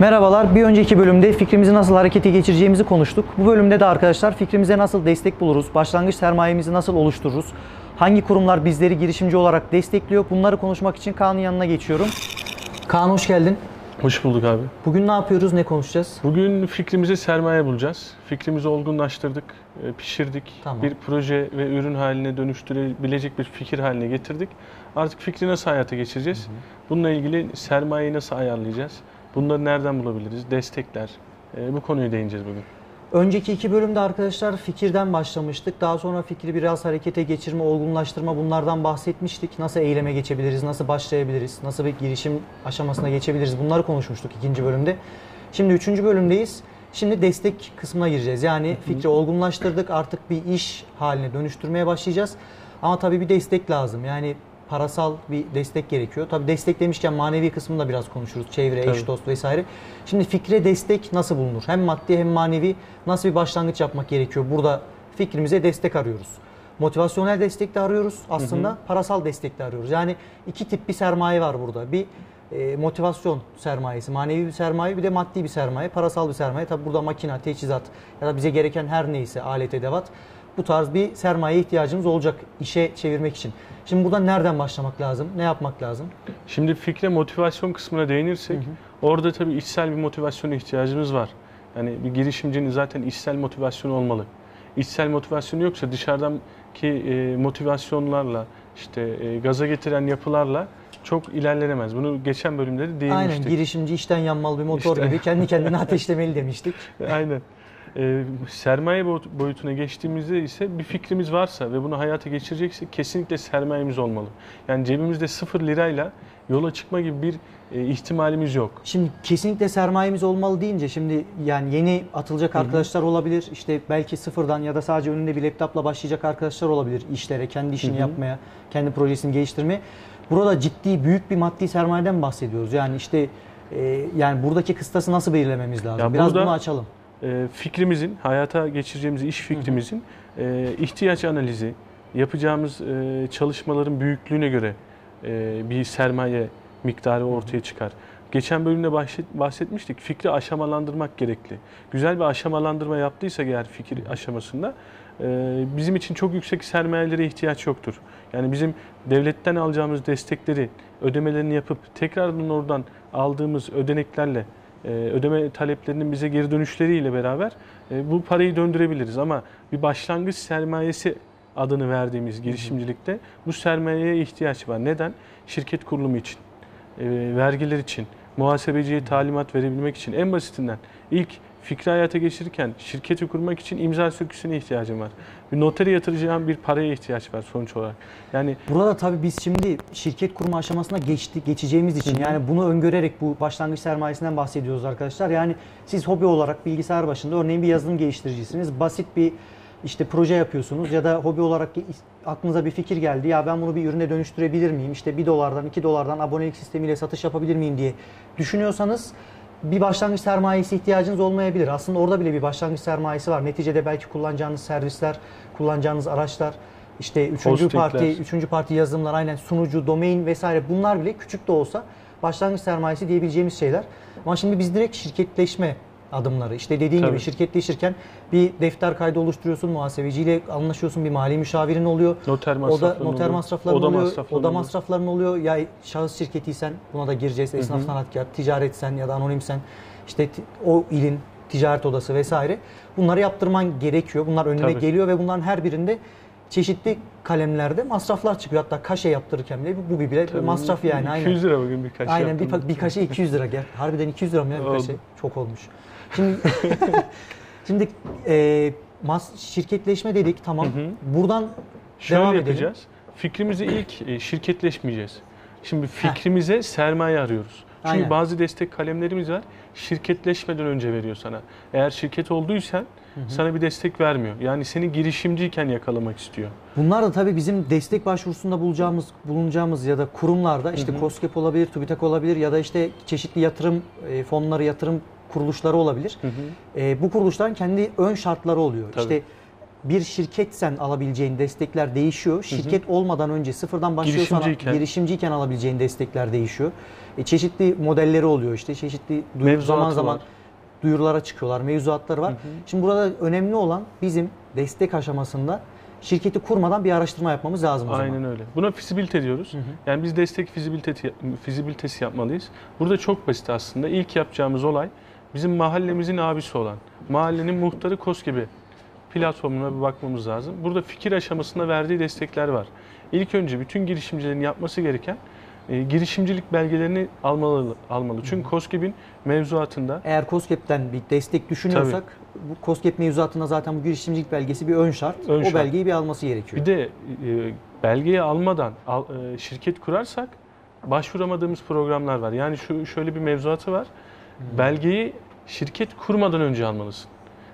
Merhabalar. Bir önceki bölümde fikrimizi nasıl harekete geçireceğimizi konuştuk. Bu bölümde de arkadaşlar fikrimize nasıl destek buluruz, başlangıç sermayemizi nasıl oluştururuz, hangi kurumlar bizleri girişimci olarak destekliyor bunları konuşmak için Kaan'ın yanına geçiyorum. Kaan hoş geldin. Hoş bulduk abi. Bugün ne yapıyoruz, ne konuşacağız? Bugün fikrimize sermaye bulacağız. Fikrimizi olgunlaştırdık, e, pişirdik. Tamam. Bir proje ve ürün haline dönüştürebilecek bir fikir haline getirdik. Artık fikri nasıl hayata geçireceğiz? Bununla ilgili sermayeyi nasıl ayarlayacağız? Bunları nereden bulabiliriz? Destekler. E, Bu konuyu değineceğiz bugün. Önceki iki bölümde arkadaşlar fikirden başlamıştık. Daha sonra fikri biraz harekete geçirme, olgunlaştırma bunlardan bahsetmiştik. Nasıl eyleme geçebiliriz, nasıl başlayabiliriz, nasıl bir girişim aşamasına geçebiliriz bunları konuşmuştuk ikinci bölümde. Şimdi üçüncü bölümdeyiz. Şimdi destek kısmına gireceğiz. Yani fikri olgunlaştırdık artık bir iş haline dönüştürmeye başlayacağız. Ama tabii bir destek lazım. Yani parasal bir destek gerekiyor. Tabii destek demişken manevi kısmını da biraz konuşuruz. Çevre, eş, Tabii. dost vesaire. Şimdi fikre destek nasıl bulunur? Hem maddi hem manevi nasıl bir başlangıç yapmak gerekiyor? Burada fikrimize destek arıyoruz. Motivasyonel destek de arıyoruz aslında. Parasal destek de arıyoruz. Yani iki tip bir sermaye var burada. Bir e, motivasyon sermayesi, manevi bir sermaye bir de maddi bir sermaye, parasal bir sermaye. Tabi burada makina, teçhizat ya da bize gereken her neyse alet edevat bu tarz bir sermaye ihtiyacımız olacak işe çevirmek için. Şimdi burada nereden başlamak lazım? Ne yapmak lazım? Şimdi fikre motivasyon kısmına değinirsek, orada tabii içsel bir motivasyona ihtiyacımız var. Yani bir girişimcinin zaten içsel motivasyonu olmalı. İçsel motivasyonu yoksa dışarıdaki e, motivasyonlarla, işte e, gaza getiren yapılarla çok ilerlenemez. Bunu geçen bölümde de değinmiştik. Aynen girişimci işten yanmalı bir motor İşten- gibi kendi kendine ateşlemeli demiştik. Aynen. Ee, sermaye boyut- boyutuna geçtiğimizde ise bir fikrimiz varsa ve bunu hayata geçireceksek kesinlikle sermayemiz olmalı. Yani cebimizde sıfır lirayla yola çıkma gibi bir e, ihtimalimiz yok. Şimdi kesinlikle sermayemiz olmalı deyince şimdi yani yeni atılacak arkadaşlar olabilir. İşte belki sıfırdan ya da sadece önünde bir laptopla başlayacak arkadaşlar olabilir işlere, kendi işini yapmaya, kendi projesini geliştirmeye. Burada ciddi büyük bir maddi sermayeden bahsediyoruz. Yani işte e, yani buradaki kıstası nasıl belirlememiz lazım? Ya Biraz burada- bunu açalım. Ee, fikrimizin, hayata geçireceğimiz iş fikrimizin e, ihtiyaç analizi, yapacağımız e, çalışmaların büyüklüğüne göre e, bir sermaye miktarı ortaya çıkar. Geçen bölümde bahset, bahsetmiştik. Fikri aşamalandırmak gerekli. Güzel bir aşamalandırma yaptıysak eğer fikir aşamasında bizim için çok yüksek sermayelere ihtiyaç yoktur. Yani bizim devletten alacağımız destekleri, ödemelerini yapıp tekrardan oradan aldığımız ödeneklerle ödeme taleplerinin bize geri dönüşleriyle beraber e, bu parayı döndürebiliriz. Ama bir başlangıç sermayesi adını verdiğimiz girişimcilikte bu sermayeye ihtiyaç var. Neden? Şirket kurulumu için, e, vergiler için, muhasebeciye talimat verebilmek için en basitinden ilk fikri hayata geçirirken şirketi kurmak için imza söküsüne ihtiyacım var. Bir notere yatıracağım bir paraya ihtiyaç var sonuç olarak. Yani Burada tabii biz şimdi şirket kurma aşamasına geçti, geçeceğimiz için yani bunu öngörerek bu başlangıç sermayesinden bahsediyoruz arkadaşlar. Yani siz hobi olarak bilgisayar başında örneğin bir yazılım geliştiricisiniz. Basit bir işte proje yapıyorsunuz ya da hobi olarak aklınıza bir fikir geldi. Ya ben bunu bir ürüne dönüştürebilir miyim? İşte 1 dolardan 2 dolardan abonelik sistemiyle satış yapabilir miyim diye düşünüyorsanız bir başlangıç sermayesi ihtiyacınız olmayabilir. Aslında orada bile bir başlangıç sermayesi var. Neticede belki kullanacağınız servisler, kullanacağınız araçlar, işte üçüncü Hostingler. parti, üçüncü parti yazılımlar, aynen sunucu, domain vesaire bunlar bile küçük de olsa başlangıç sermayesi diyebileceğimiz şeyler. Ama şimdi biz direkt şirketleşme adımları. İşte dediğin Tabii. gibi şirketleşirken bir defter kaydı oluşturuyorsun, muhasebeciyle anlaşıyorsun, bir mali müşavirin oluyor. noter O da noter oluyor, masrafların oda oluyor, oda oluyor. masrafların oluyor. Ya şahıs şirketiysen buna da gireceğiz. Esnaf sanatkar, ticaretsen ya da anonimsen işte o ilin ticaret odası vesaire. Bunları yaptırman gerekiyor. Bunlar önüne Tabii. geliyor ve bunların her birinde çeşitli kalemlerde masraflar çıkıyor. Hatta kaşe yaptırırken bile bu bir bile Tabii, masraf yani. Aynen. 200 lira bugün bir kaşe Aynen bir, bir kaşe 200 lira gel. Harbiden 200 lira mı ya bir kaşe? Çok olmuş. Şimdi şimdi e, mas şirketleşme dedik tamam. Buradan Şöyle devam edelim. yapacağız. Fikrimizi ilk e, şirketleşmeyeceğiz. Şimdi fikrimize sermaye arıyoruz. Çünkü Aynen. bazı destek kalemlerimiz var. Şirketleşmeden önce veriyor sana. Eğer şirket olduysan sana bir destek vermiyor. Yani seni girişimciyken yakalamak istiyor. Bunlar da tabii bizim destek başvurusunda bulacağımız, bulunacağımız ya da kurumlarda işte COSGAP olabilir, TÜBİTAK olabilir ya da işte çeşitli yatırım e, fonları, yatırım kuruluşları olabilir. E, bu kuruluşların kendi ön şartları oluyor. Tabii. İşte bir şirketsen alabileceğin destekler değişiyor. Şirket olmadan önce sıfırdan başlıyorsan Girişimciyken. girişimciyken alabileceğin destekler değişiyor. E, çeşitli modelleri oluyor işte. Çeşitli duyu- Mevzuatı zaman zaman var. duyurulara çıkıyorlar. Mevzuatları var. Şimdi burada önemli olan bizim destek aşamasında şirketi kurmadan bir araştırma yapmamız lazım o zaman. Aynen öyle. Buna fizibilite diyoruz. Yani biz destek fizibilitesi, fizibilitesi yapmalıyız. Burada çok basit aslında. İlk yapacağımız olay bizim mahallemizin abisi olan, mahallenin muhtarı KOSGEB'i platformuna bir bakmamız lazım. Burada fikir aşamasında verdiği destekler var. İlk önce bütün girişimcilerin yapması gereken e, girişimcilik belgelerini almalı. almalı. Çünkü KOSGEB'in mevzuatında Eğer COSGAP'ten bir destek düşünüyorsak bu COSGAP mevzuatında zaten bu girişimcilik belgesi bir ön şart. Ön o şart. belgeyi bir alması gerekiyor. Bir de e, belgeyi almadan al- e, şirket kurarsak başvuramadığımız programlar var. Yani şu şöyle bir mevzuatı var. Belgeyi şirket kurmadan önce almalısın.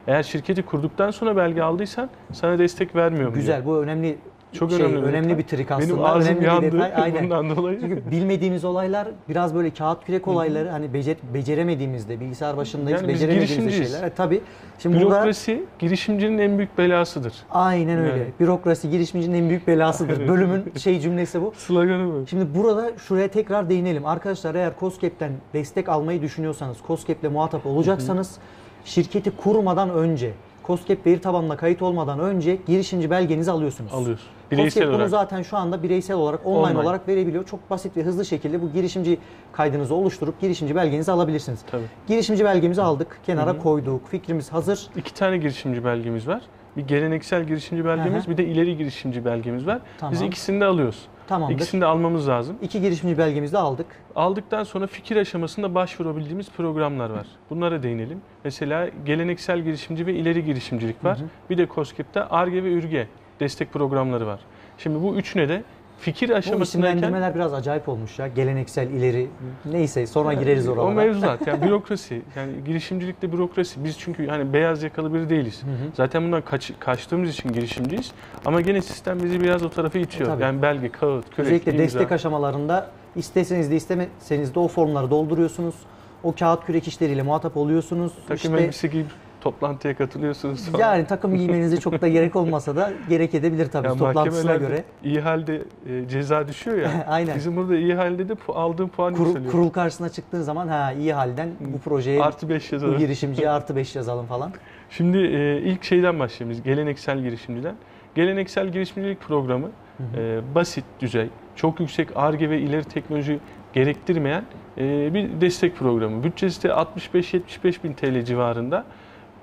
Eğer şirketi kurduktan sonra belge aldıysan sana destek vermiyorum. diyor. Güzel bu önemli Çok şey, önemli bir önemli detay. bir trik aslında. Benim ağzım önemli yandı bir detay. Aynen. bundan dolayı. Çünkü bilmediğimiz olaylar biraz böyle kağıt kürek olayları hani becer, beceremediğimizde bilgisayar başındayız Yani biz beceremediğimiz girişimciyiz. şeyler. E, tabii. Şimdi burada Bürokrasi girişimcinin en büyük belasıdır. aynen öyle. Yani. Bürokrasi girişimcinin en büyük belasıdır. Bölümün şey cümlesi bu. Sloganı bu. Şimdi burada şuraya tekrar değinelim. Arkadaşlar eğer COSGAP'ten destek almayı düşünüyorsanız, COSGAP'le muhatap olacaksanız şirketi kurmadan önce, COSGAP veri tabanına kayıt olmadan önce girişimci belgenizi alıyorsunuz. Alıyorsun. Bireysel COSGAP bunu olarak. zaten şu anda bireysel olarak, online, Online. olarak verebiliyor. Çok basit ve hızlı şekilde bu girişimci kaydınızı oluşturup girişimci belgenizi alabilirsiniz. Tabii. Girişimci belgemizi aldık, kenara koyduk, fikrimiz hazır. İki tane girişimci belgemiz var. Bir geleneksel girişimci belgemiz, Hı hı. bir de ileri girişimci belgemiz var. Biz Tamam. ikisini de alıyoruz. Tamamdır. İkisini de almamız lazım. İki girişimci belgemizi aldık. Aldıktan sonra fikir aşamasında başvurabildiğimiz programlar var. Bunlara değinelim. Mesela geleneksel girişimci ve ileri girişimcilik var. Bir de COSGAP'te ARGE ve ÜRGE destek programları var. Şimdi bu üçüne de fikir Bu aşamasındayken isimlendirmeler biraz acayip olmuş ya. Geleneksel, ileri, neyse sonra gireriz oralara. o mevzuat yani bürokrasi yani girişimcilikte bürokrasi biz çünkü hani beyaz yakalı biri değiliz. Hı hı. Zaten bundan kaç, kaçtığımız için girişimciyiz ama gene sistem bizi biraz o tarafa itiyor. Tabii. yani belge, kağıt, kürek, Özellikle imza. destek aşamalarında isteseniz de istemeseniz de o formları dolduruyorsunuz. O kağıt kürek işleriyle muhatap oluyorsunuz. Takım İşte elbise giyip toplantıya katılıyorsunuz falan. yani takım giymenize çok da gerek olmasa da gerek edebilir tabii Yani toplantısına göre. iyi halde e, ceza düşüyor ya. Aynen. Bizim burada iyi halde de aldığım puan Kurul, yükseliyor. kurul karşısına çıktığın zaman ha iyi halden bu projeye Artı 5 bu yazarım. girişimciye artı 5 yazalım falan. Şimdi e, ilk şeyden başlayalım geleneksel girişimciden. Geleneksel girişimcilik programı e, basit düzey, çok yüksek ARGE ve ileri teknoloji gerektirmeyen e, bir destek programı. Bütçesi de 65-75 bin TL civarında.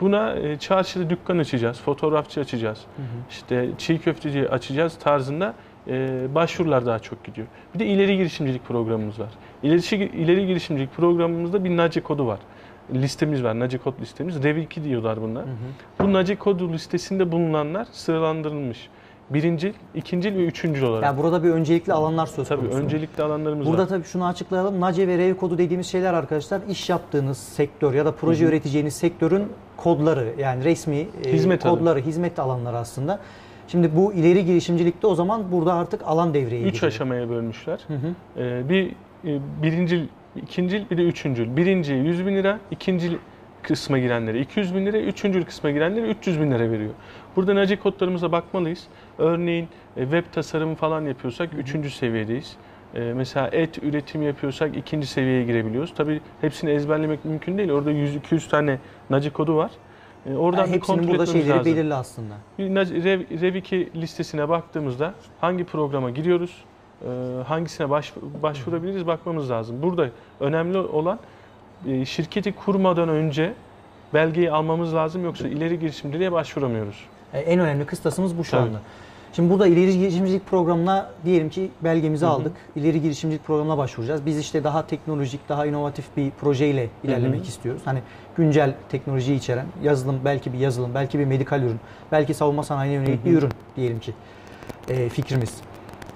Buna e, çarşıda dükkan açacağız, fotoğrafçı açacağız, işte çiğ köfteci açacağız tarzında e, başvurular daha çok gidiyor. Bir de ileri girişimcilik programımız var. İleri, ileri girişimcilik programımızda bir NACE kodu var. Listemiz var, NACE kod listemiz. Rev 2 diyorlar bunlar. Bu NACE kodu listesinde bulunanlar sıralandırılmış. Birincil, ikincil ve üçüncül olarak. Yani burada bir öncelikli alanlar söz Tabii konusu. öncelikli alanlarımız Burada var. tabii şunu açıklayalım. NACE ve REV kodu dediğimiz şeyler arkadaşlar iş yaptığınız sektör ya da proje üreteceğiniz sektörün kodları yani resmi e, Hizmet alanı. kodları, hizmet alanları aslında. Şimdi bu ileri girişimcilikte o zaman burada artık alan devreye Üç giriyor. aşamaya bölmüşler. Hı hı. Ee, bir e, birincil, ikincil bir de üçüncül. Birinci 100 bin lira, ikincil kısma girenlere 200 bin lira, üçüncül kısma girenlere 300 bin lira veriyor. Burada NACE kodlarımıza bakmalıyız. Örneğin e, web tasarımı falan yapıyorsak üçüncü seviyedeyiz. E, mesela et üretimi yapıyorsak ikinci seviyeye girebiliyoruz. Tabii hepsini ezberlemek mümkün değil. Orada 100-200 tane NACE kodu var. E, oradan Yani bir kontrol burada etmemiz şeyleri lazım. belirli aslında. Rev, Rev 2 listesine baktığımızda hangi programa giriyoruz, hangisine baş, başvurabiliriz bakmamız lazım. Burada önemli olan e, şirketi kurmadan önce belgeyi almamız lazım yoksa ileri girişimciliğe başvuramıyoruz. E, En önemli kıstasımız bu şu Tabii. anda. Şimdi burada ileri girişimcilik programına diyelim ki belgemizi Hı hı. aldık. İleri girişimcilik programına başvuracağız. Biz işte daha teknolojik, daha inovatif bir projeyle ilerlemek Hı hı. istiyoruz. Hani güncel teknolojiyi içeren yazılım, belki bir yazılım, belki bir medikal ürün, belki savunma sanayine yönelik Hı bir hı. ürün diyelim ki e, fikrimiz.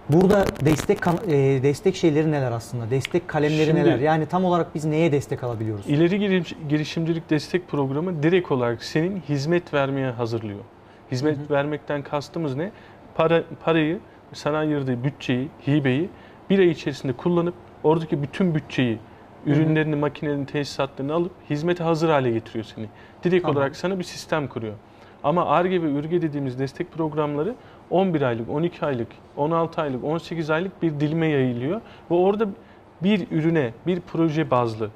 Burada destek e, destek şeyleri neler aslında? Destek kalemleri Şimdi- neler? Yani tam olarak biz neye destek alabiliyoruz? İleri giriş- girişimcilik destek programı direkt olarak senin hizmet vermeye hazırlıyor. Hizmet vermekten kastımız ne? Para parayı, sana ayırdığı bütçeyi, hibeyi bir ay içerisinde kullanıp oradaki bütün bütçeyi, ürünlerini, makinelerini, tesisatlarını alıp hizmete hazır hale getiriyor seni. Direkt Tamam. olarak sana bir sistem kuruyor. Ama ARGE ve ÜRGE dediğimiz destek programları 11 aylık, 12 aylık, 16 aylık, 18 aylık bir dilime yayılıyor. Ve orada bir ürüne, bir proje bazlı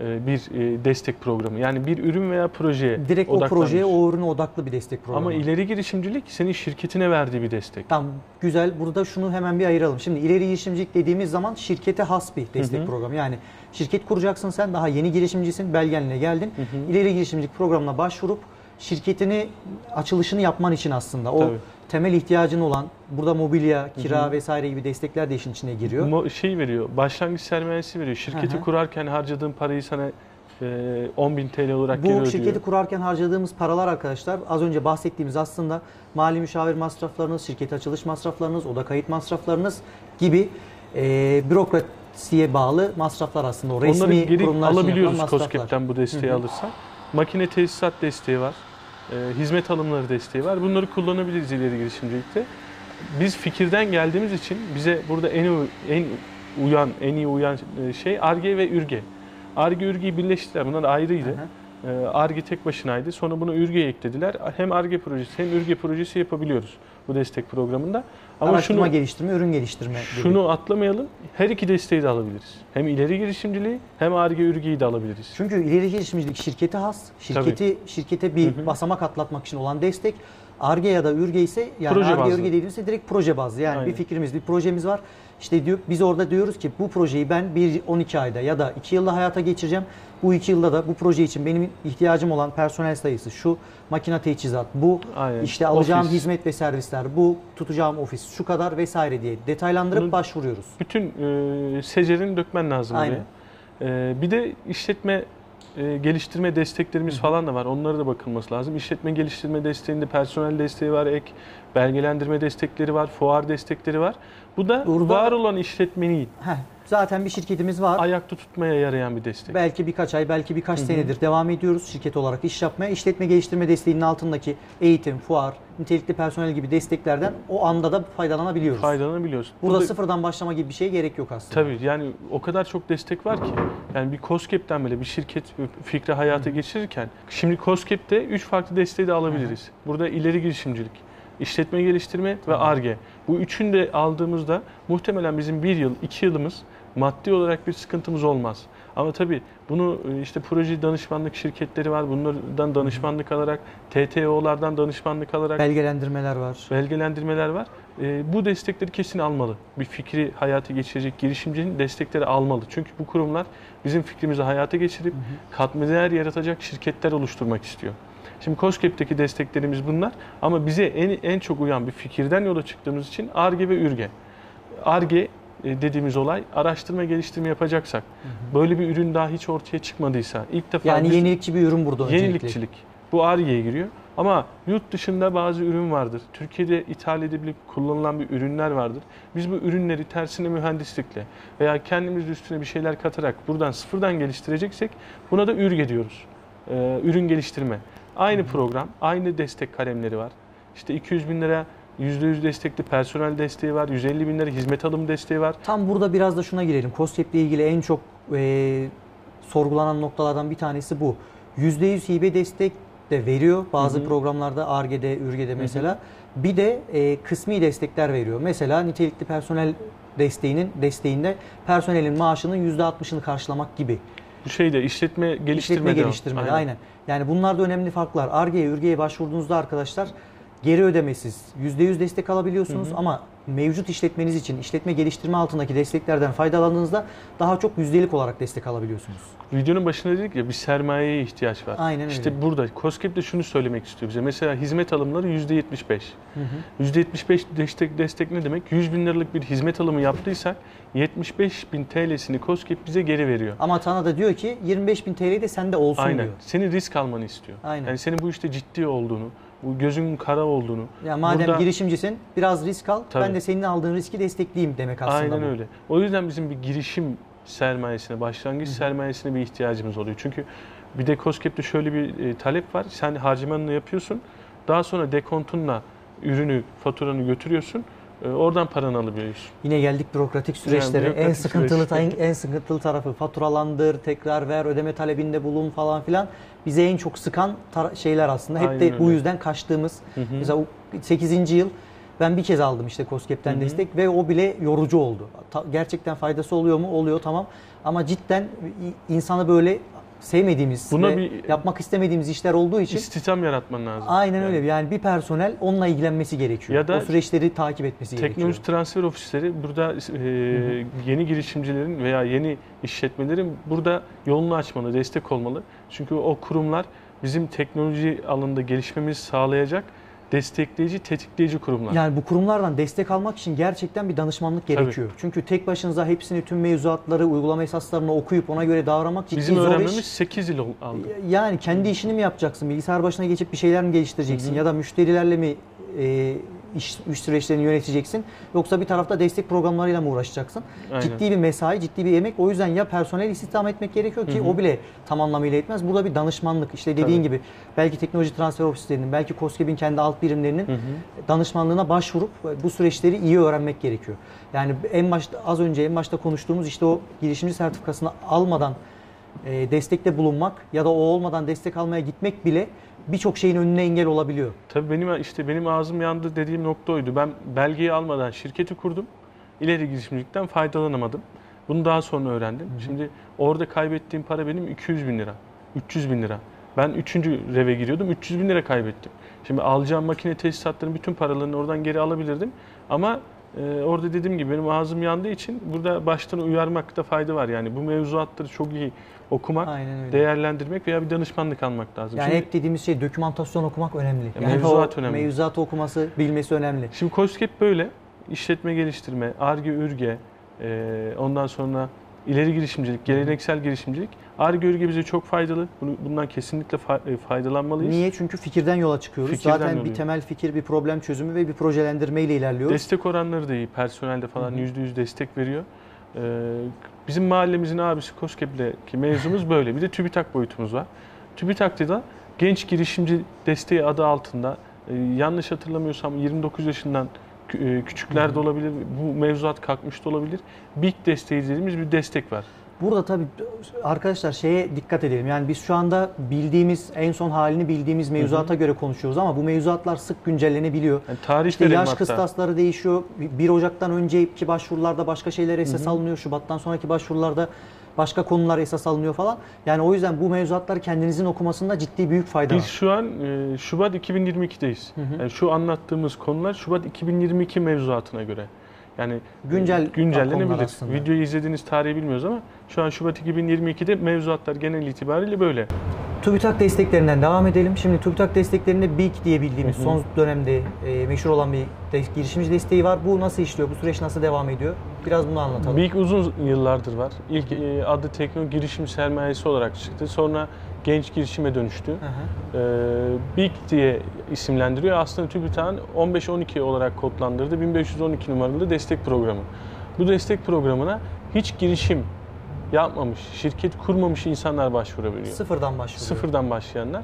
e, bir e, destek programı. Yani bir ürün veya projeye Direkt o projeye, o ürüne odaklı bir destek programı. Ama ileri girişimcilik senin şirketine verdiği bir destek. Tamam güzel. Burada şunu hemen bir ayıralım. Şimdi ileri girişimcilik dediğimiz zaman şirkete has bir destek Hı hı. programı. Yani şirket kuracaksın sen daha yeni girişimcisin belgenle geldin. Hı hı. İleri girişimcilik programına başvurup şirketini açılışını yapman için aslında o Tabii. Temel ihtiyacın olan burada mobilya, kira Hı hı. vesaire gibi destekler de işin içine giriyor. Mo- şey veriyor, başlangıç sermayesi veriyor. Şirketi Hı hı. kurarken harcadığın parayı sana e, 10.000 TL olarak geri Bu ödüyor. şirketi kurarken harcadığımız paralar arkadaşlar az önce bahsettiğimiz aslında mali müşavir masraflarınız, şirket açılış masraflarınız, oda kayıt masraflarınız gibi e, bürokrasiye bağlı masraflar aslında. O resmi Onları geri kurumlar alabiliyoruz. COSGAP'ten bu desteği alırsak. Makine tesisat desteği var. E, hizmet alımları desteği var. Bunları kullanabiliriz ileri girişimcilikte. Biz fikirden geldiğimiz için bize burada en en uyan, en iyi uyan e, şey ARGE ve ÜRGE. ARGE ÜRGE'yi birleştirdiler. Bunlar ayrıydı. Hı hı. Ee, ARGE tek başınaydı. Sonra bunu ÜRGE'ye eklediler. Hem ARGE projesi hem ÜRGE projesi yapabiliyoruz bu destek programında. Ama Araştırma şunu geliştirme, ürün geliştirme gibi. şunu atlamayalım. Her iki desteği de alabiliriz. Hem ileri girişimciliği hem ARGE ÜRGE'yi de alabiliriz. Çünkü ileri girişimcilik şirkete has, şirketi şirkete bir Hı hı. basamak atlatmak için olan destek. Arge ya da Ürge ise yani Arge. Ürge dediğimizde direkt proje bazlı. Yani Aynen. bir fikrimiz, bir projemiz var. İşte diyor, biz orada diyoruz ki bu projeyi ben bir 12 ayda ya da 2 yılda hayata geçireceğim. Bu 2 yılda da bu proje için benim ihtiyacım olan personel sayısı şu, makine teçhizat, bu Aynen. işte alacağım Ofis. hizmet ve servisler, bu tutacağım ofis şu kadar vesaire diye detaylandırıp Bunu- başvuruyoruz. Bütün e, secerini dökmen lazım Aynen. E, bir de işletme e, geliştirme desteklerimiz falan da var. Onlara da bakılması lazım. İşletme geliştirme desteğinde personel desteği var, ek belgelendirme destekleri var, fuar destekleri var. Bu da Burada- var olan işletmeyi Heh, zaten bir şirketimiz var. ayakta tutmaya yarayan bir destek. Belki birkaç ay, belki birkaç Hı hı. senedir devam ediyoruz şirket olarak iş yapmaya. İşletme geliştirme desteğinin altındaki eğitim, fuar, nitelikli personel gibi desteklerden o anda da faydalanabiliyoruz. Faydalanabiliyoruz. Burada sıfırdan başlama gibi bir şeye gerek yok aslında. Tabii yani o kadar çok destek var ki. Yani bir COSGAP'ten bile bir şirket fikri hayata geçirirken şimdi COSGAP'te 3 farklı desteği de alabiliriz. Burada ileri girişimcilik, işletme geliştirme ve. ARGE. Bu üçünü de aldığımızda muhtemelen bizim bir yıl, iki yılımız maddi olarak bir sıkıntımız olmaz. Ama tabii bunu e, işte proje danışmanlık şirketleri var. Bunlardan danışmanlık alarak, TTO'lardan danışmanlık alarak Belgelendirmeler var. belgelendirmeler var. Ee, bu destekleri kesin almalı. Bir fikri hayata geçirecek girişimcinin destekleri almalı. Çünkü bu kurumlar bizim fikrimizi hayata geçirip katma değer yaratacak şirketler oluşturmak istiyor. Şimdi COSGAP'teki desteklerimiz bunlar ama bize en, en çok uyan bir fikirden yola çıktığımız için ARGE ve ÜRGE. ARGE e, dediğimiz olay araştırma geliştirme yapacaksak, böyle bir ürün daha hiç ortaya çıkmadıysa, ilk defa Yani biz- yenilikçi bir ürün burada öncelikle. Yenilikçilik. Bu ARGE'ye giriyor. Ama yurt dışında bazı ürün vardır. Türkiye'de ithal edilebilip kullanılan bir ürünler vardır. Biz bu ürünleri tersine mühendislikle veya kendimiz üstüne bir şeyler katarak buradan sıfırdan geliştireceksek buna da ürge diyoruz. Ee, ürün geliştirme. Aynı program, aynı destek kalemleri var. İşte 200 bin lira %100 destekli personel desteği var, 150 bin lira hizmet alım desteği var. Tam burada biraz da şuna girelim. COSGAP ile ilgili en çok e, sorgulanan noktalardan bir tanesi bu. %100 hibe destek de veriyor bazı Hı hı. programlarda ARGE'de, ÜRGE'de mesela. Bir de e, kısmi destekler veriyor. Mesela nitelikli personel desteğinin desteğinde personelin maaşının %60'ını karşılamak gibi. Bu şeyde işletme geliştirme İşletme de o. geliştirmede aynen. Yani bunlar da önemli farklar. ARGE'ye, ÜRGE'ye başvurduğunuzda arkadaşlar geri ödemesiz %100 destek alabiliyorsunuz Hı hı. ama mevcut işletmeniz için işletme geliştirme altındaki desteklerden faydalandığınızda daha çok yüzdelik olarak destek alabiliyorsunuz. Videonun başında dedik ya bir sermayeye ihtiyaç var. Aynen öyle. İşte burada COSGAP de şunu söylemek istiyor bize. Mesela hizmet alımları %75. Hı hı. %75 destek, destek ne demek? 100 bin liralık bir hizmet alımı yaptıysak 75 bin TL'sini COSGAP bize geri veriyor. Ama Tana da diyor ki 25 bin TL de sende olsun Aynen. diyor. Senin risk almanı istiyor. Aynen. Yani senin bu işte ciddi olduğunu, bu gözünün kara olduğunu. Yani madem Burada- girişimcisin biraz risk al. Tabii. Ben de senin aldığın riski destekleyeyim demek aslında Aynen bu. öyle. O yüzden bizim bir girişim sermayesine, başlangıç sermayesine bir ihtiyacımız oluyor. Çünkü bir de COSGAP'te şöyle bir e, talep var. Sen harcamanını yapıyorsun. Daha sonra dekontunla ürünü, faturanı götürüyorsun. E, oradan paranı alabiliyorsun. Yine geldik bürokratik süreçlere. en bürokratik sıkıntılı süreç. en, en sıkıntılı tarafı faturalandır, tekrar ver, ödeme talebinde bulun falan filan. Bize en çok sıkan şeyler aslında. Hep Aynen de bu öyle. yüzden kaçtığımız. Mesela 8. yıl ben bir kez aldım işte COSGAP'ten destek ve o bile yorucu oldu. Ta- gerçekten faydası oluyor mu? Oluyor tamam. Ama cidden insanı böyle sevmediğimiz Buna ve bir- yapmak istemediğimiz işler olduğu için İstihdam yaratman lazım. aynen Yani öyle. Yani bir personel onunla ilgilenmesi gerekiyor. Ya da o süreçleri takip etmesi Teknoloji gerekiyor. transfer ofisleri burada e, yeni girişimcilerin veya yeni işletmelerin burada yolunu açmalı, destek olmalı. Çünkü o kurumlar bizim teknoloji alanında gelişmemizi sağlayacak destekleyici, tetikleyici kurumlar. Yani bu kurumlardan destek almak için gerçekten bir danışmanlık Tabii. gerekiyor. Çünkü tek başınıza hepsini tüm mevzuatları, uygulama esaslarını okuyup ona göre davranmak ciddi Bizim zor öğrenmemiz iş. 8 yıl aldı. Yani kendi işini mi yapacaksın? Bilgisayar başına geçip bir şeyler mi geliştireceksin? Hı hı. Ya da müşterilerle mi e, iş, iş süreçlerini yöneteceksin? Yoksa bir tarafta destek programlarıyla mı uğraşacaksın? Aynen. Ciddi bir mesai, ciddi bir emek. O yüzden ya personel istihdam etmek gerekiyor ki Hı hı. o bile tam anlamıyla etmez. Burada bir danışmanlık. işte dediğin Tabii. gibi belki teknoloji transfer ofislerinin, belki COSGAP'in kendi alt birimlerinin Hı hı. danışmanlığına başvurup bu süreçleri iyi öğrenmek gerekiyor. Yani en başta az önce en başta konuştuğumuz işte o girişimci sertifikasını almadan e, destekte bulunmak ya da o olmadan destek almaya gitmek bile birçok şeyin önüne engel olabiliyor. Tabii benim işte benim ağzım yandı dediğim nokta oydu. Ben belgeyi almadan şirketi kurdum. İleri girişimcilikten faydalanamadım. Bunu daha sonra öğrendim. Şimdi orada kaybettiğim para benim 200 bin lira, 300 bin lira. Ben üçüncü reve giriyordum, 300 bin lira kaybettim. Şimdi alacağım makine tesisatların bütün paralarını oradan geri alabilirdim. Ama e, orada dediğim gibi benim ağzım yandığı için burada baştan uyarmakta fayda var. Yani bu mevzuatları çok iyi okumak, Aynen öyle. değerlendirmek veya bir danışmanlık almak lazım. Yani Şimdi- hep dediğimiz şey dokümantasyon okumak önemli. Ya Yani mevzuat o önemli. Mevzuatı okuması, bilmesi önemli. Şimdi COSGAP böyle. işletme geliştirme, ARGE, ÜRGE, e, ondan sonra ileri girişimcilik, geleneksel girişimcilik. ARGE, ÜRGE bize çok faydalı. Bunu, bundan kesinlikle e, faydalanmalıyız. Niye? Çünkü fikirden yola çıkıyoruz. Fikirden Zaten bir oluyor. temel fikir, bir problem çözümü ve bir projelendirme ile ilerliyoruz. Destek oranları da iyi. Personelde falan yüzde yüz destek veriyor. E, bizim mahallemizin abisi COSGAP'deki mevzumuz böyle. Bir de TÜBİTAK boyutumuz var. TÜBİTAK'ta da genç girişimci desteği adı altında e, yanlış hatırlamıyorsam 29 yaşından küçükler de olabilir. Bu mevzuat kalkmış da olabilir. BİK desteği dediğimiz bir destek var. Burada tabii arkadaşlar şeye dikkat edelim. Yani biz şu anda bildiğimiz, en son halini bildiğimiz mevzuata göre konuşuyoruz ama bu mevzuatlar sık güncellenebiliyor. Yani tarih İşte yaş hatta. kıstasları değişiyor. 1 Ocak'tan önceki başvurularda başka şeyler esas alınıyor. Şubat'tan sonraki başvurularda başka konular esas alınıyor falan. Yani o yüzden bu mevzuatları kendinizin okumasında ciddi büyük fayda Biz var. şu an e, Şubat 2022'deyiz. Yani şu anlattığımız konular Şubat 2022 mevzuatına göre. Yani e, Güncel güncellenebilir. Videoyu izlediğiniz tarihi bilmiyoruz ama şu an Şubat 2022'de mevzuatlar genel itibariyle böyle. TÜBİTAK desteklerinden devam edelim. Şimdi TÜBİTAK desteklerinde BİK diye bildiğimiz Hı hı. son dönemde e, meşhur olan bir de- girişimci desteği var. Bu nasıl işliyor? Bu süreç nasıl devam ediyor? Biraz bunu anlatalım. BİK uzun yıllardır var. İlk e, adı tekno girişim sermayesi olarak çıktı. Sonra genç girişime dönüştü. Hı hı. e, BİK diye isimlendiriyor. Aslında TÜBİTAK'ın 15-12 olarak kodlandırdığı 1512 numaralı destek programı. Bu destek programına hiç girişim yapmamış, şirket kurmamış insanlar başvurabiliyor. Sıfırdan başlıyor. Sıfırdan başlayanlar.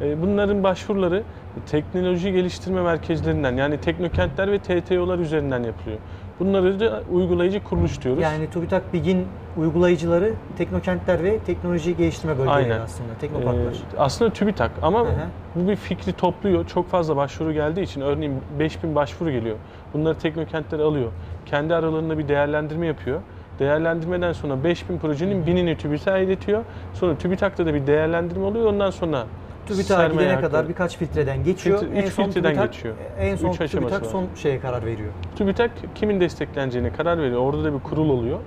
E, Bunların başvuruları teknoloji geliştirme merkezlerinden yani teknokentler ve TTO'lar üzerinden yapılıyor. Bunları da uygulayıcı kuruluş diyoruz. Yani TÜBİTAK BİG'in uygulayıcıları teknokentler ve teknoloji geliştirme bölgeleri Aynen. aslında. Teknoparklar. Ee, aslında TÜBİTAK ama hı. bu bir fikri topluyor. Çok fazla başvuru geldiği için örneğin 5000 başvuru geliyor. Bunları teknokentler alıyor. Kendi aralarında bir değerlendirme yapıyor. Değerlendirmeden sonra 5000 projenin 1000'ini TÜBİTAK'a iletiyor. Sonra TÜBİTAK'ta da bir değerlendirme oluyor. Ondan sonra TÜBİTAK'a gidene hakları- kadar birkaç filtreden geçiyor. Filtre- üç filtreden geçiyor. En son Üç TÜBİTAK son şeye karar veriyor. TÜBİTAK kimin destekleneceğine karar veriyor. Orada da bir kurul oluyor.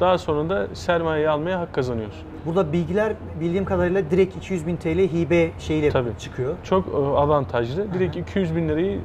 Daha sonra da sermayeyi almaya hak kazanıyorsun. Burada bilgiler bildiğim kadarıyla direkt 200 bin TL hibe şeyle Tabii. çıkıyor. Çok e, avantajlı. Direkt 200 bin lirayı e,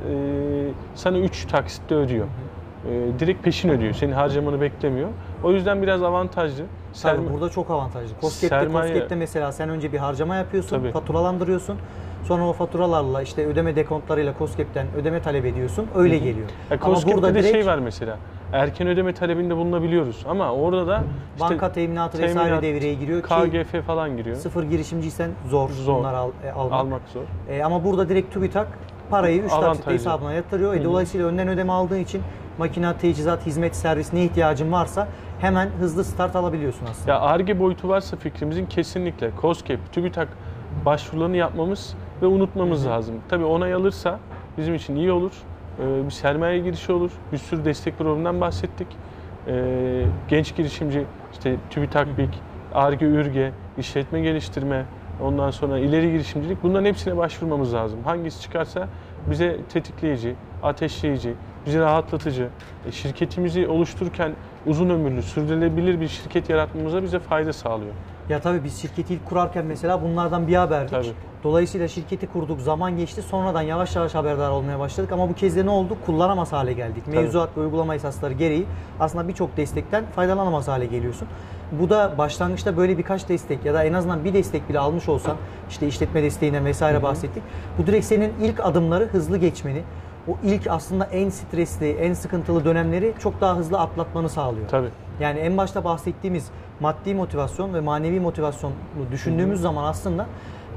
sana 3 taksitte ödüyor. E, direkt peşin ödüyor. Senin harcamanı beklemiyor. O yüzden biraz avantajlı. Tabii burada çok avantajlı. Kosket'te, Sermaye- Kosket'te mesela sen önce bir harcama yapıyorsun, Tabii. faturalandırıyorsun. Sonra o faturalarla işte ödeme dekontlarıyla Koskep'ten ödeme talep ediyorsun. Öyle geliyor. Ya Ama Koskep'te burada de direkt şey var mesela. Erken ödeme talebinde bulunabiliyoruz. Ama orada da işte banka teminatı vesaire teminat, devreye giriyor ki KGF falan giriyor. sıfır girişimciysen zor, Zor. bunları al, e, almak. Almak zor. E, ama burada direkt TÜBİTAK parayı 3 taksitle hesabına yatırıyor. E, dolayısıyla önden ödeme aldığın için makine, teçhizat, hizmet, servis ne ihtiyacın varsa hemen hızlı start alabiliyorsun aslında. Ya ARGE boyutu varsa fikrimizin kesinlikle COSGAP, TÜBİTAK başvurularını yapmamız ve unutmamız lazım. Tabii onay alırsa bizim için iyi olur. Ee, bir sermaye girişi olur. Bir sürü destek programından bahsettik. Ee, genç girişimci, işte TÜBİTAK, BİK, ARGE, ÜRGE, işletme geliştirme, ondan sonra ileri girişimcilik bunların hepsine başvurmamız lazım. Hangisi çıkarsa bize tetikleyici, ateşleyici, bizi rahatlatıcı, e, şirketimizi oluştururken uzun ömürlü, sürdürülebilir bir şirket yaratmamıza bize fayda sağlıyor. Ya tabii biz şirketi ilk kurarken mesela bunlardan bir haberdik. Tabii. Dolayısıyla şirketi kurduk, zaman geçti. Sonradan yavaş yavaş haberdar olmaya başladık. Ama bu kez de ne oldu? Kullanamaz hale geldik. Tabii. Mevzuat ve uygulama esasları gereği aslında birçok destekten faydalanamaz hale geliyorsun. Bu da başlangıçta böyle birkaç destek ya da en azından bir destek bile almış olsan, işte işletme desteğinden vesaire bahsettik. Bu direkt senin ilk adımları hızlı geçmeni, o ilk aslında en stresli, en sıkıntılı dönemleri çok daha hızlı atlatmanı sağlıyor. Tabii. Yani en başta bahsettiğimiz maddi motivasyon ve manevi motivasyonu düşündüğümüz zaman aslında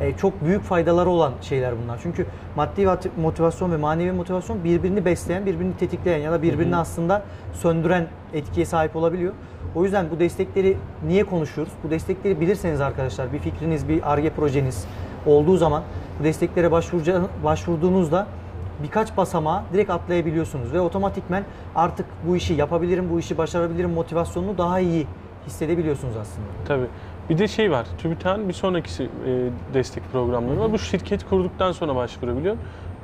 e, çok büyük faydaları olan şeyler bunlar. Çünkü maddi motivasyon ve manevi motivasyon birbirini besleyen, birbirini tetikleyen ya da birbirini aslında söndüren etkiye sahip olabiliyor. O yüzden bu destekleri niye konuşuyoruz? Bu destekleri bilirseniz arkadaşlar bir fikriniz, bir ARGE projeniz olduğu zaman bu desteklere başvurduğunuzda birkaç basamağı direkt atlayabiliyorsunuz ve otomatikmen artık bu işi yapabilirim, bu işi başarabilirim motivasyonunu daha iyi hissedebiliyorsunuz aslında. Tabii. Bir de şey var, TÜBİTAK'ın bir sonraki e, destek programları var. Bu şirket kurduktan sonra başvurabiliyor.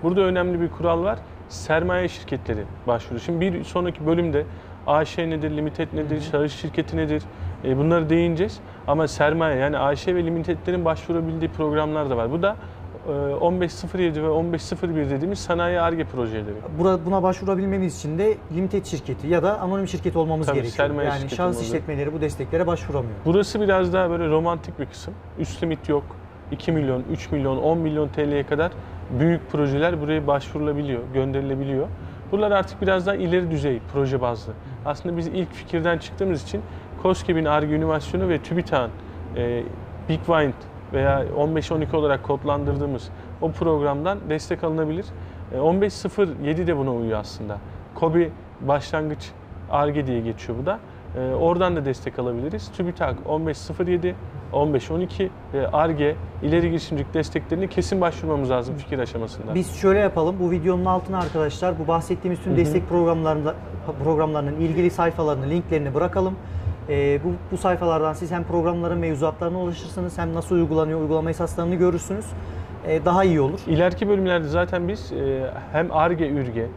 Burada önemli bir kural var. Sermaye şirketleri başvuruyor. Şimdi bir sonraki bölümde AŞ nedir, limited nedir, şahıs şirketi nedir e, bunları değineceğiz. Ama sermaye yani AŞ ve limitedlerin başvurabildiği programlar da var. Bu da e, 1507 ve 1501 dediğimiz sanayi ARGE projeleri. Buna başvurabilmemiz için de limited şirketi ya da anonim şirket olmamız Tabii, gerekiyor. Yani şahıs olmalı. işletmeleri bu desteklere başvuramıyor. Burası biraz daha böyle romantik bir kısım. Üst limit yok. 2 milyon, 3 milyon, 10 milyon TL'ye kadar büyük projeler buraya başvurulabiliyor, gönderilebiliyor. Bunlar artık biraz daha ileri düzey proje bazlı. Aslında biz ilk fikirden çıktığımız için COSGAP'in ARGE inovasyonu ve TÜBİTAK'ın e, Big Wind veya 15-12 olarak kodlandırdığımız o programdan destek alınabilir. E, 15.07 de buna uyuyor aslında. COBI başlangıç ARGE diye geçiyor bu da. E, oradan da destek alabiliriz. TÜBİTAK 1507, 1512 ve ARGE ileri girişimcilik desteklerini kesin başvurmamız lazım fikir aşamasında. Biz şöyle yapalım. Bu videonun altına arkadaşlar bu bahsettiğimiz tüm destek programlarında programlarının ilgili sayfalarını, linklerini bırakalım. Ee, bu, bu sayfalardan siz hem programların mevzuatlarına ulaşırsınız hem nasıl uygulanıyor, uygulama esaslarını görürsünüz. Ee, daha iyi olur. İleriki bölümlerde zaten biz e, hem ARGE, ÜRGE, e,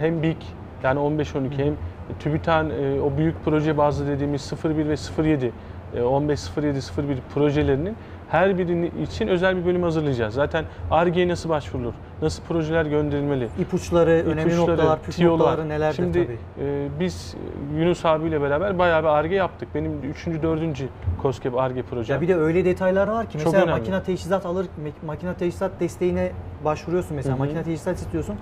hem BİK yani 15-12 hem TÜBİTAK'ın e, o büyük proje bazlı dediğimiz 01 ve 07, e, 15-07-01 projelerinin her birinin için özel bir bölüm hazırlayacağız. Zaten ARGE'ye nasıl başvurulur, nasıl projeler gönderilmeli, İpuçları, önemli İpuçları, noktalar, püf noktaları nelerdir Şimdi tabii. e, biz Yunus abiyle beraber bayağı bir ARGE yaptık. Benim 3. 4. COSGAP ARGE projem. Ya bir de öyle detaylar var ki mesela önemli. makine teçhizat alır mak- makine teçhizat desteğine başvuruyorsun mesela Hı hı. makine teçhizat istiyorsun.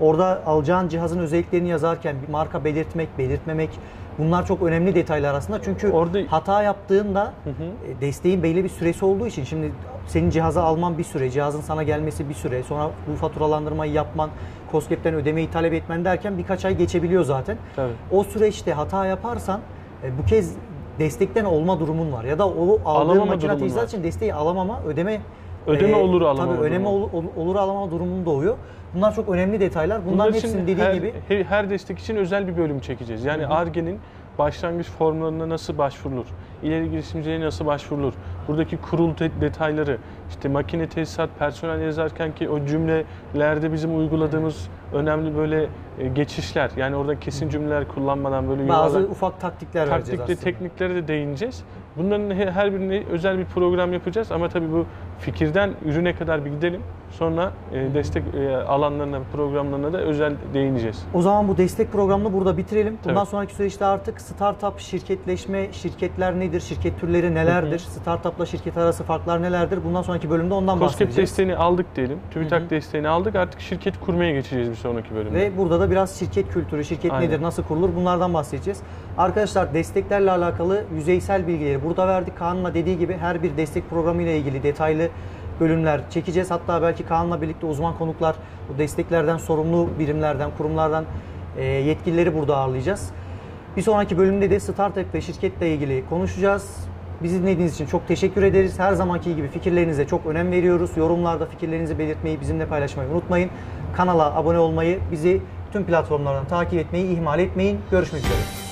Orada alacağın cihazın özelliklerini yazarken bir marka belirtmek, belirtmemek bunlar çok önemli detaylar aslında. Çünkü Orada- hata yaptığında Hı hı. e, desteğin belli bir süresi olduğu için şimdi senin cihazı alman bir süre, cihazın sana gelmesi bir süre, sonra bu faturalandırmayı yapman, COSGAP'ten ödemeyi talep etmen derken birkaç ay geçebiliyor zaten. Tabii. O süreçte hata yaparsan e, bu kez destekten olma durumun var ya da o aldığın Alamama için desteği alamama, ödeme Ödeme olur, alamama Tabii ödeme durumu. olur, alamama durumun doğuyor. Bunlar çok önemli detaylar. Bunların Bunlar hepsini için dediğin her, gibi he- her destek için özel bir bölüm çekeceğiz. Yani ARGE'nin başlangıç formlarına nasıl başvurulur? İleri girişimciliğe nasıl başvurulur? Buradaki kurul detayları, işte makine tesisat, personel yazarken ki o cümlelerde bizim uyguladığımız önemli böyle e, geçişler. Yani orada kesin cümleler kullanmadan böyle bazı yuvarlak ufak taktikler vereceğiz taktikle aslında. tekniklere de değineceğiz. Bunların he- her birine özel bir program yapacağız ama tabii bu fikirden ürüne kadar bir gidelim. Sonra e, destek e, alanlarına, programlarına da özel değineceğiz. O zaman bu destek programını burada bitirelim. Bundan Tabii. sonraki süreçte artık startup, şirketleşme, şirketler nedir, şirket türleri nelerdir, startupla şirket arası farklar nelerdir? Bundan sonraki bölümde ondan COSGAP bahsedeceğiz. desteğini aldık diyelim. TÜBİTAK desteğini aldık. Artık şirket kurmaya geçeceğiz bir sonraki bölümde. Ve burada da biraz şirket kültürü, şirket Aynen. nedir, nasıl kurulur bunlardan bahsedeceğiz. Arkadaşlar desteklerle alakalı yüzeysel bilgileri burada verdik. Kaan'la dediği gibi her bir destek programı ile ilgili detaylı bölümler çekeceğiz. Hatta belki Kaan'la birlikte uzman konuklar, bu desteklerden sorumlu birimlerden, kurumlardan e, yetkilileri burada ağırlayacağız. Bir sonraki bölümde de startup ve şirketle ilgili konuşacağız. Bizi dinlediğiniz için çok teşekkür ederiz. Her zamanki gibi fikirlerinize çok önem veriyoruz. Yorumlarda fikirlerinizi belirtmeyi, bizimle paylaşmayı unutmayın. Kanala abone olmayı, bizi tüm platformlardan takip etmeyi ihmal etmeyin. Görüşmek üzere.